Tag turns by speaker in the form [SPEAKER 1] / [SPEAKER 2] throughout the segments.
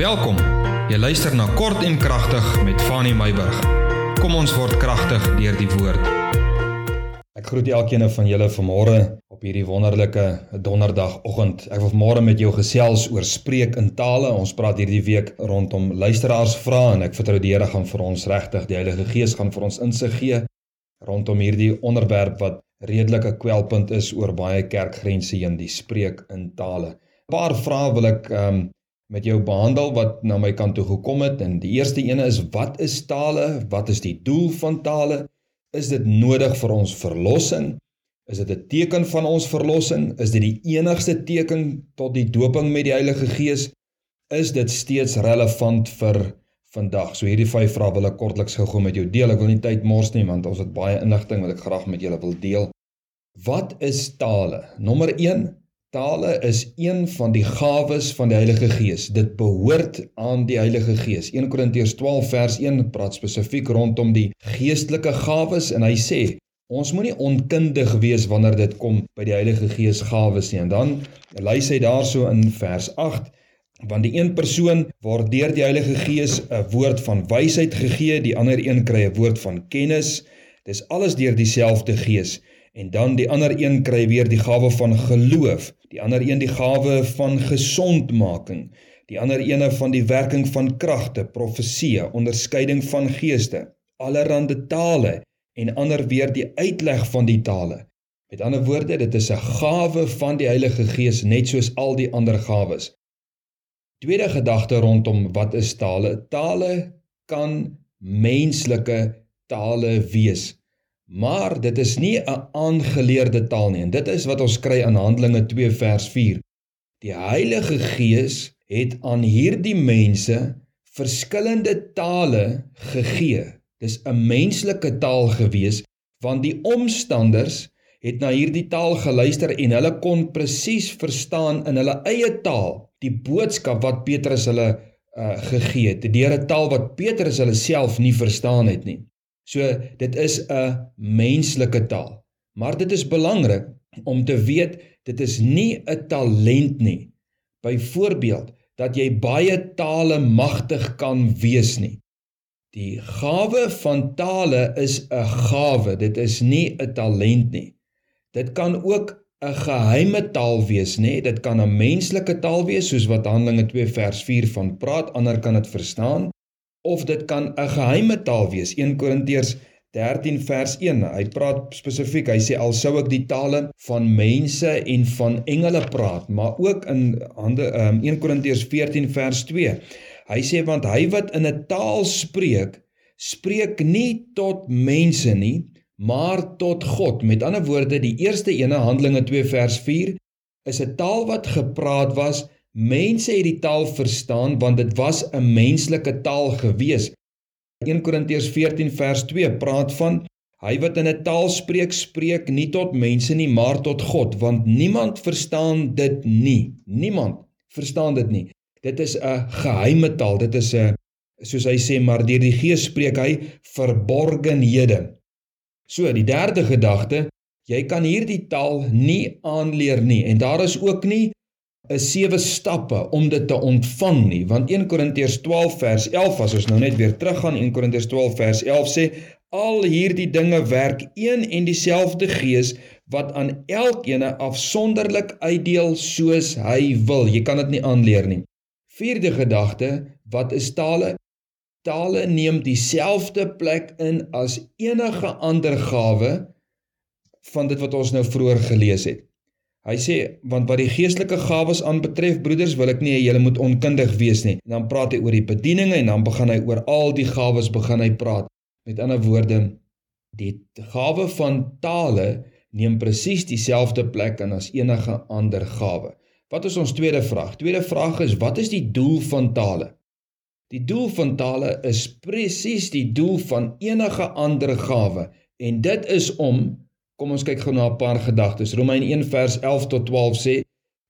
[SPEAKER 1] Welkom. Jy luister na Kort en Kragtig met Fanny Meyburg. Kom ons word kragtig deur die woord.
[SPEAKER 2] Ek groet elkeen van julle vanmôre op hierdie wonderlike donderdagoggend. Ek wil vanmôre met jou gesels oor spreek in tale. Ons praat hierdie week rondom luisteraars vra en ek vertrou die Here gaan vir ons regtig die Heilige Gees gaan vir ons insig gee rondom hierdie onderwerp wat redelike kwelpunt is oor baie kerkgrense heen, die spreek in tale. 'n Paar vrae wil ek ehm um, met jou behandel wat na my kant toe gekom het en die eerste ene is wat is tale? Wat is die doel van tale? Is dit nodig vir ons verlossing? Is dit 'n teken van ons verlossing? Is dit die enigste teken tot die doping met die Heilige Gees? Is dit steeds relevant vir vandag? So hierdie vyf vrae wil ek kortliks gou-gou met jou deel. Ek wil nie tyd mors nie want ons het baie inligting wat ek graag met julle wil deel. Wat is tale? Nommer Tale is een van die gawes van die Heilige Gees. Dit behoort aan die Heilige Gees. 1 Korintiërs 12 vers 1 praat spesifiek rondom die geestelike gawes en hy sê ons moenie onkundig wees wanneer dit kom by die Heilige Gees gawes nie. En dan lys hy daarso in vers 8 want die een persoon word deur die Heilige Gees 'n woord van wysheid gegee, die ander een kry 'n woord van kennis. Dis alles deur dieselfde Gees. En dan die ander een kry weer die gawe van geloof, die ander een die gawe van gesondmaking, die ander ene van die werking van kragte, profesie, onderskeiding van geeste, allerlei tale en ander weer die uitleg van die tale. Met ander woorde, dit is 'n gawe van die Heilige Gees net soos al die ander gawes. Tweede gedagte rondom wat is tale? Tale kan menslike tale wees. Maar dit is nie 'n aangeleerde taal nie en dit is wat ons kry in Handelinge 2 vers 4. Die Heilige Gees het aan hierdie mense verskillende tale gegee. Dis 'n menslike taal gewees want die omstanders het na hierdie taal geluister en hulle kon presies verstaan in hulle eie taal die boodskap wat Petrus hulle uh, gegee het. Deur 'n taal wat Petrus hulle self nie verstaan het nie. So dit is 'n menslike taal. Maar dit is belangrik om te weet dit is nie 'n talent nie. Byvoorbeeld dat jy baie tale magtig kan wees nie. Die gawe van tale is 'n gawe. Dit is nie 'n talent nie. Dit kan ook 'n geheime taal wees, nê? Dit kan 'n menslike taal wees soos wat Handelinge 2 vers 4 van praat, ander kan dit verstaan of dit kan 'n geheime taal wees. 1 Korintiërs 13 vers 1. Hy praat spesifiek. Hy sê al sou ek die tale van mense en van engele praat, maar ook in hande um, 1 Korintiërs 14 vers 2. Hy sê want hy wat in 'n taal spreek, spreek nie tot mense nie, maar tot God. Met ander woorde, die eerste ene Handelinge 2 vers 4 is 'n taal wat gepraat was Mense het die taal verstaan want dit was 'n menslike taal gewees. 1 Korintiërs 14 vers 2 praat van hy wat in 'n taal spreek, spreek nie tot mense nie, maar tot God, want niemand verstaan dit nie. Niemand verstaan dit nie. Dit is 'n geheime taal. Dit is 'n soos hy sê, maar deur die Gees spreek hy verborgenhede. So, die derde gedagte, jy kan hierdie taal nie aanleer nie en daar is ook nie is sewe stappe om dit te ontvang nie want 1 Korintiërs 12 vers 11 as ons nou net weer teruggaan 1 Korintiërs 12 vers 11 sê al hierdie dinge werk een en dieselfde gees wat aan elkeen afsonderlik uitdeel soos hy wil. Jy kan dit nie aanleer nie. Vierde gedagte wat is tale? Tale neem dieselfde plek in as enige ander gawe van dit wat ons nou vroeër gelees het Hy sê want wat die geestelike gawes aanbetref broeders wil ek nie hê julle moet onkundig wees nie. En dan praat hy oor die bedieninge en dan begin hy oor al die gawes begin hy praat. Met ander woorde die gawe van tale neem presies dieselfde plek in as enige ander gawe. Wat is ons tweede vraag? Tweede vraag is wat is die doel van tale? Die doel van tale is presies die doel van enige ander gawe en dit is om Kom ons kyk gou na 'n paar gedagtes. Romeine 1 vers 11 tot 12 sê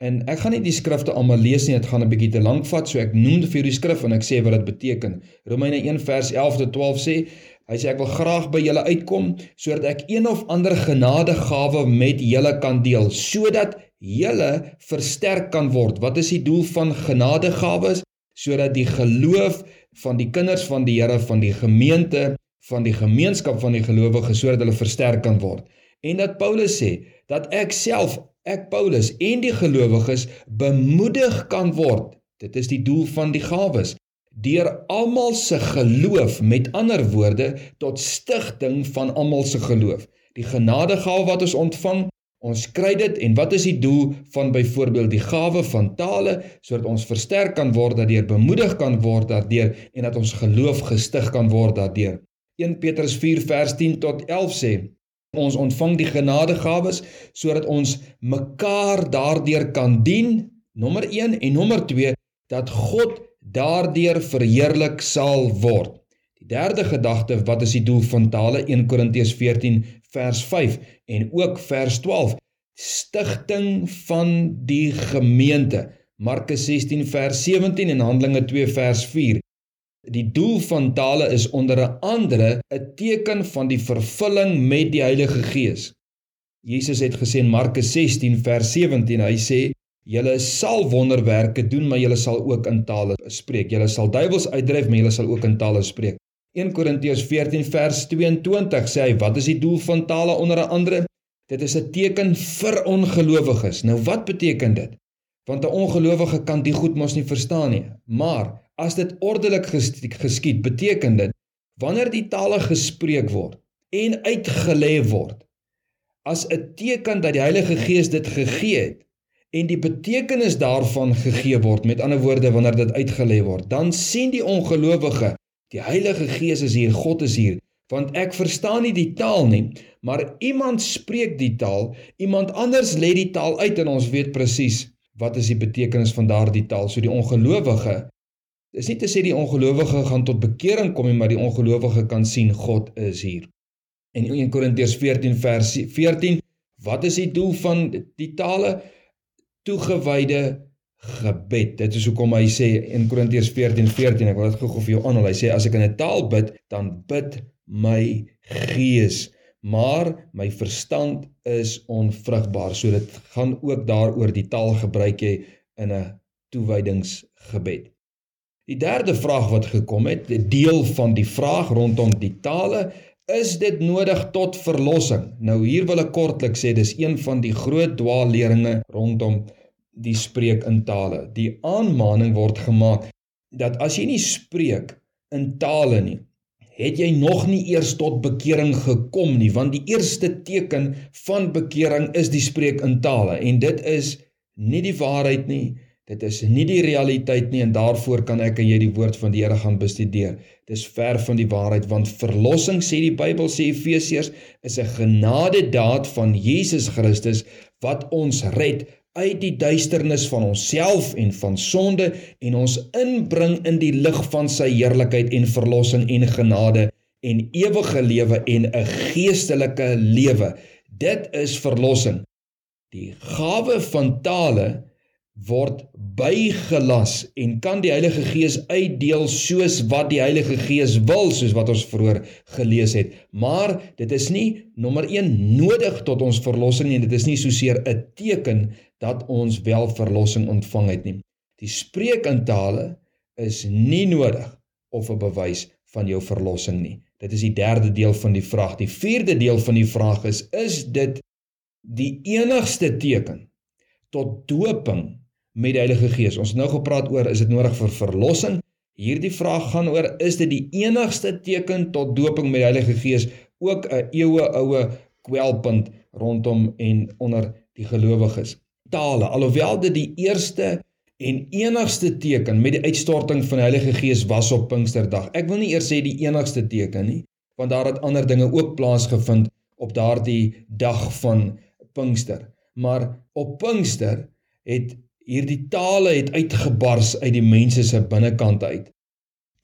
[SPEAKER 2] en ek gaan nie die skrifte almal lees nie, dit gaan 'n bietjie te lank vat, so ek noem vir die skrif en ek sê wat dit beteken. Romeine 1 vers 11 tot 12 sê Hy sê ek wil graag by julle uitkom sodat ek een of ander genadegawe met julle kan deel sodat julle versterk kan word. Wat is die doel van genadegawes? sodat die geloof van die kinders van die Here van die gemeente van die gemeenskap van die gelowiges sodat hulle versterk kan word. En dat Paulus sê dat ek self, ek Paulus en die gelowiges bemoedig kan word. Dit is die doel van die gawes deur almal se geloof met ander woorde tot stigting van almal se geloof. Die genadegawe wat ons ontvang, ons kry dit en wat is die doel van byvoorbeeld die gawe van tale sodat ons versterk kan word daardeur bemoedig kan word daardeur en dat ons geloof gestig kan word daardeur. 1 Petrus 4 vers 10 tot 11 sê ons ontvang die genadegawes sodat ons mekaar daardeur kan dien nommer 1 en nommer 2 dat God daardeur verheerlik sal word. Die derde gedagte wat is die doel van tale? 1 Korintiërs 14 vers 5 en ook vers 12 stigting van die gemeente. Markus 16 vers 17 en Handelinge 2 vers 4 Die doel van tale is onder andere 'n teken van die vervulling met die Heilige Gees. Jesus het gesê in Markus 16 vers 17, hy sê: "Julle sal wonderwerke doen, maar julle sal ook in tale spreek. Julle sal duiwels uitdryf, maar julle sal ook in tale spreek." 1 Korintiërs 14 vers 22 sê hy: "Wat is die doel van tale onder andere? Dit is 'n teken vir ongelowiges." Nou wat beteken dit? Want 'n ongelowige kan dit goed mos nie verstaan nie. Maar As dit ordelik geskied, beteken dit wanneer die tale gespreek word en uitgelê word as 'n teken dat die Heilige Gees dit gegee het en die betekenis daarvan gegee word met ander woorde wanneer dit uitgelê word dan sien die ongelowige die Heilige Gees is hier God is hier want ek verstaan nie die taal nie maar iemand spreek die taal iemand anders lê die taal uit en ons weet presies wat is die betekenis van daardie taal. So die ongelowige Dis nie te sê die ongelowige gaan tot bekering kom nie, maar die ongelowige kan sien God is hier. En 1 Korintiërs 14 vers 14, wat is die doel van die tale toegewyde gebed? Dit is hoekom hy sê in Korintiërs 14 14, ek wil dit gou-gou vir jou aanhaal. Hy sê as ek in 'n taal bid, dan bid my gees, maar my verstand is onvrugbaar. So dit gaan ook daaroor die taal gebruik jy in 'n toewydingsgebed. Die derde vraag wat gekom het, die deel van die vraag rondom die tale, is dit nodig tot verlossing? Nou hier wil ek kortliks sê dis een van die groot dwaalleringe rondom die spreek in tale. Die aanmaning word gemaak dat as jy nie spreek in tale nie, het jy nog nie eers tot bekering gekom nie, want die eerste teken van bekering is die spreek in tale en dit is nie die waarheid nie. Dit is nie die realiteit nie en daarvoor kan ek en jy die woord van die Here gaan bestudeer. Dis ver van die waarheid want verlossing sê die Bybel sê Efesiërs is 'n genadedaad van Jesus Christus wat ons red uit die duisternis van onsself en van sonde en ons inbring in die lig van sy heerlikheid en verlossing en genade en ewige lewe en 'n geestelike lewe. Dit is verlossing. Die gawe van tale word bygelas en kan die Heilige Gees uitdeel soos wat die Heilige Gees wil soos wat ons vroeër gelees het. Maar dit is nie nommer 1 nodig tot ons verlossing nie. Dit is nie soseer 'n teken dat ons wel verlossing ontvang het nie. Die spreek in tale is nie nodig of 'n bewys van jou verlossing nie. Dit is die derde deel van die vraag. Die vierde deel van die vraag is is dit die enigste teken tot doping met die Heilige Gees. Ons het nou gepraat oor is dit nodig vir verlossing? Hierdie vraag gaan oor is dit die enigste teken tot doping met die Heilige Gees ook 'n eeue oue kwelpunt rondom en onder die gelowiges. Tale, alhoewel dit die eerste en enigste teken met die uitstorting van die Heilige Gees was op Pinksterdag. Ek wil nie eers sê die enigste teken nie, want daar het ander dinge ook plaasgevind op daardie dag van Pinkster. Maar op Pinkster het hierdie tale het uitgebars uit die mense se binnekant uit.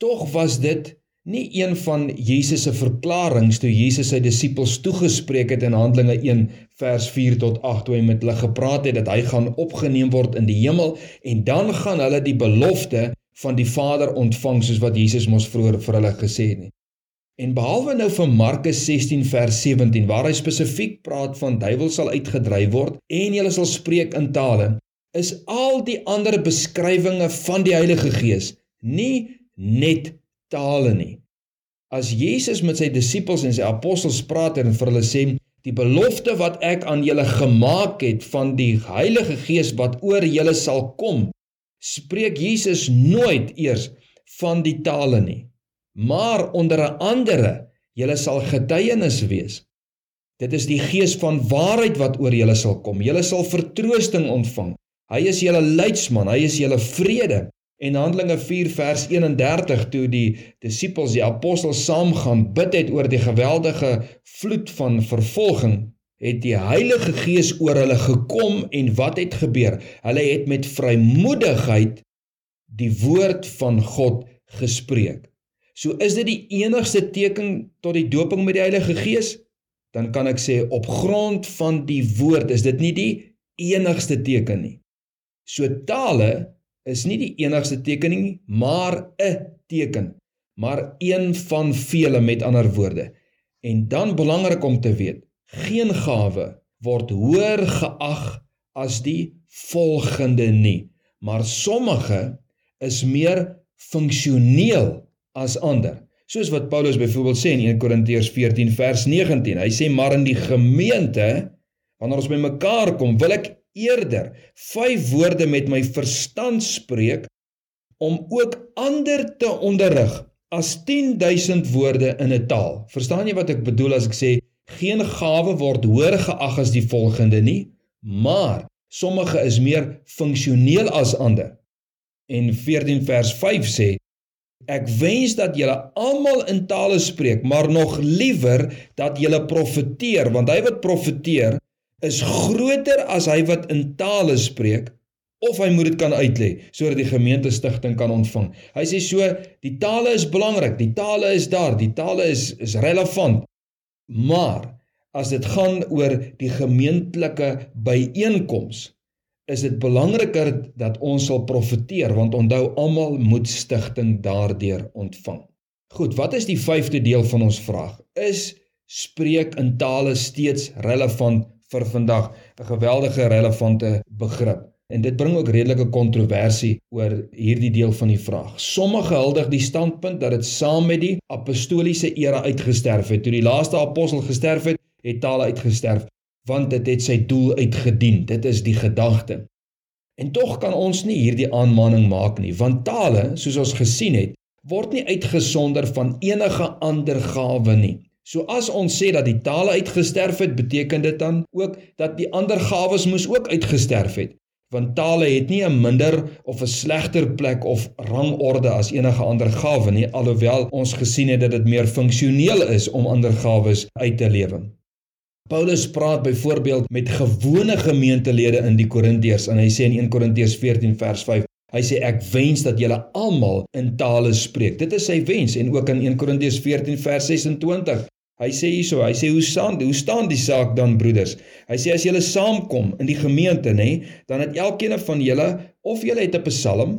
[SPEAKER 2] Tog was dit nie een van Jesus se verklaringe toe Jesus sy disippels toegespreek het in Handelinge 1 vers 4 tot 8 toe hy met hulle gepraat het dat hy gaan opgeneem word in die hemel en dan gaan hulle die belofte van die Vader ontvang soos wat Jesus mos vroeër vir hulle gesê het. En behalwe nou vir Markus 16 vers 17 waar hy spesifiek praat van duiwels sal uitgedryf word en hulle sal spreek in tale, is al die ander beskrywinge van die Heilige Gees nie net tale nie. As Jesus met sy disippels en sy apostels praat en vir hulle sê die belofte wat ek aan julle gemaak het van die Heilige Gees wat oor julle sal kom, spreek Jesus nooit eers van die tale nie. Maar onder andere, julle sal getuienis wees. Dit is die Gees van waarheid wat oor julle sal kom. Julle sal vertroosting ontvang. Hy is julle leidsman, hy is julle vrede. En Handelinge 4 vers 31 toe die disippels, die apostels saam gaan bid het oor die geweldige vloed van vervolging, het die Heilige Gees oor hulle gekom en wat het gebeur? Hulle het met vrymoedigheid die woord van God gespreek. So is dit die enigste teken tot die doping met die Heilige Gees? Dan kan ek sê op grond van die woord is dit nie die enigste teken nie. So tale is nie die enigste teken nie, maar 'n teken, maar een van vele met ander woorde. En dan belangrik om te weet, geen gawe word hoër geag as die volgende nie, maar sommige is meer funksioneel as ander. Soos wat Paulus byvoorbeeld sê in 1 Korintiërs 14 vers 19. Hy sê maar in die gemeente wanneer ons bymekaar kom, wil ek eerder vyf woorde met my verstand spreek om ook ander te onderrig as 10000 woorde in 'n taal. Verstaan jy wat ek bedoel as ek sê geen gawe word hoër geag as die volgende nie, maar sommige is meer funksioneel as ander. En 14 vers 5 sê Ek wens dat julle almal in tale spreek, maar nog liewer dat julle profeteer, want hy wat profeteer is groter as hy wat in tale spreek of hy moet dit kan uitlê sodat die gemeente stigting kan ontvang. Hy sê so die tale is belangrik, die tale is daar, die tale is is relevant. Maar as dit gaan oor die gemeentelike byeenkoms is dit belangriker dat ons sal profeteer want onthou almal moet stigting daardeur ontvang. Goed, wat is die vyfde deel van ons vraag? Is spreek in tale steeds relevant vir vandag 'n geweldige relevante begrip. En dit bring ook redelike kontroversie oor hierdie deel van die vraag. Sommige huldig die standpunt dat dit saam met die apostoliese era uitgesterf het. Toe die laaste apostel gesterf het, het tale uitgesterf want dit het sy doel uitgedien. Dit is die gedagte. En tog kan ons nie hierdie aanmaning maak nie, want tale, soos ons gesien het, word nie uitgesonder van enige ander gawe nie. So as ons sê dat die tale uitgesterf het, beteken dit dan ook dat die ander gawes moes ook uitgesterf het. Want tale het nie 'n minder of 'n slegter plek of rangorde as enige ander gawe nie, alhoewel ons gesien het dat dit meer funksioneel is om ander gawes uit te lewe. Paulus praat byvoorbeeld met gewone gemeentelede in die Korintiërs en hy sê in 1 Korintiërs 14 vers 5 Hy sê ek wens dat julle almal in tale spreek. Dit is sy wens en ook in 1 Korintiërs 14 vers 26 Hy sê hierso, hy sê hoe staan hoe staan die saak dan broeders? Hy sê as julle saamkom in die gemeente nê, dan het elkeen van julle of julle het 'n psalm,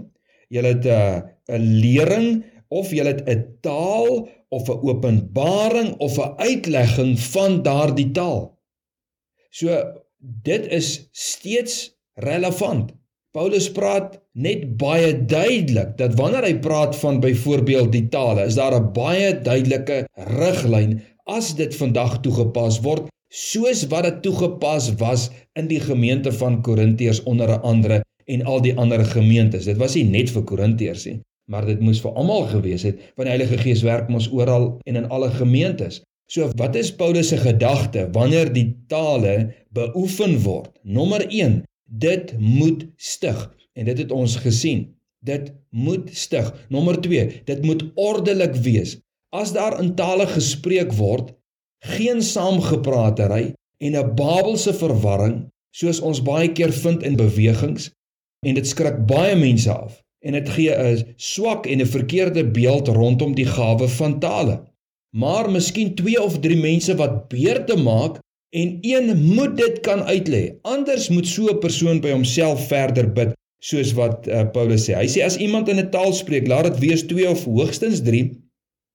[SPEAKER 2] julle het 'n 'n lering of julle het 'n taal of 'n openbaring of 'n uitlegging van daardie taal. So dit is steeds relevant. Paulus praat net baie duidelik dat wanneer hy praat van byvoorbeeld die tale, is daar 'n baie duidelike riglyn as dit vandag toegepas word soos wat dit toegepas was in die gemeente van Korintiërs onder andere en al die ander gemeentes. Dit was nie net vir Korintiërs nie, maar dit moes vir almal gewees het want die Heilige Gees werk mos oral en in alle gemeentes. So wat is Paulus se gedagte wanneer die tale beoefen word? Nommer 1, dit moet stig en dit het ons gesien. Dit moet stig. Nommer 2, dit moet ordelik wees. As daar in tale gespreek word, geen saamgepraatery en 'n Babelse verwarring soos ons baie keer vind in bewegings en dit skrik baie mense af en dit gee 'n swak en 'n verkeerde beeld rondom die gawe van tale. Maar miskien 2 of 3 mense wat beurte maak en een moet dit kan uitlê. Anders moet so 'n persoon by homself verder bid soos wat uh, Paulus sê. Hy sê as iemand in 'n taal spreek, laat dit wees 2 of hoogstens 3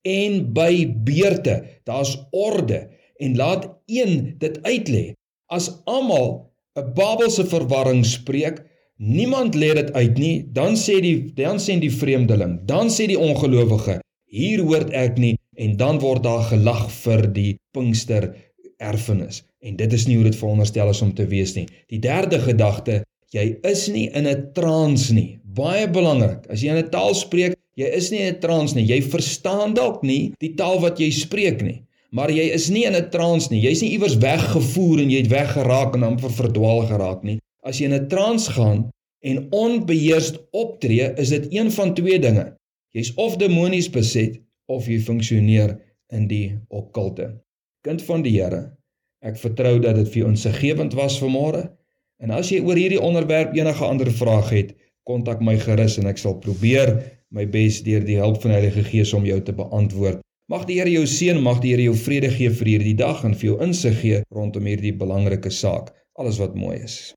[SPEAKER 2] en by beurte. Daar's orde en laat een dit uitlê. As almal 'n Babelse verwarring spreek, Niemand lê dit uit nie. Dan sê die dan sê die vreemdeling, dan sê die ongelowige, hier hoort ek nie en dan word daar gelag vir die Pinkster erfenis. En dit is nie hoe dit veronderstel is om te wees nie. Die derde gedagte, jy is nie in 'n trance nie. Baie belangrik. As jy 'n taal spreek, jy is nie in 'n trance nie. Jy verstaan dalk nie die taal wat jy spreek nie. Maar jy is nie in 'n trance nie. Jy's nie iewers weggevoer en jy het weggeraak en amper verdwaal geraak nie. As jy in 'n trance gaan en onbeheerst optree, is dit een van twee dinge. Jy's of demonies beset of jy funksioneer in die okkulte. Kind van die Here, ek vertrou dat dit vir jou insiggewend was vanmôre. En as jy oor hierdie onderwerp enige ander vrae het, kontak my gerus en ek sal probeer my bes deur die hulp van die Heilige Gees om jou te beantwoord. Mag die Here jou seën, mag die Here jou vrede gee vir hierdie dag en vir jou insig gee rondom hierdie belangrike saak. Alles wat mooi is.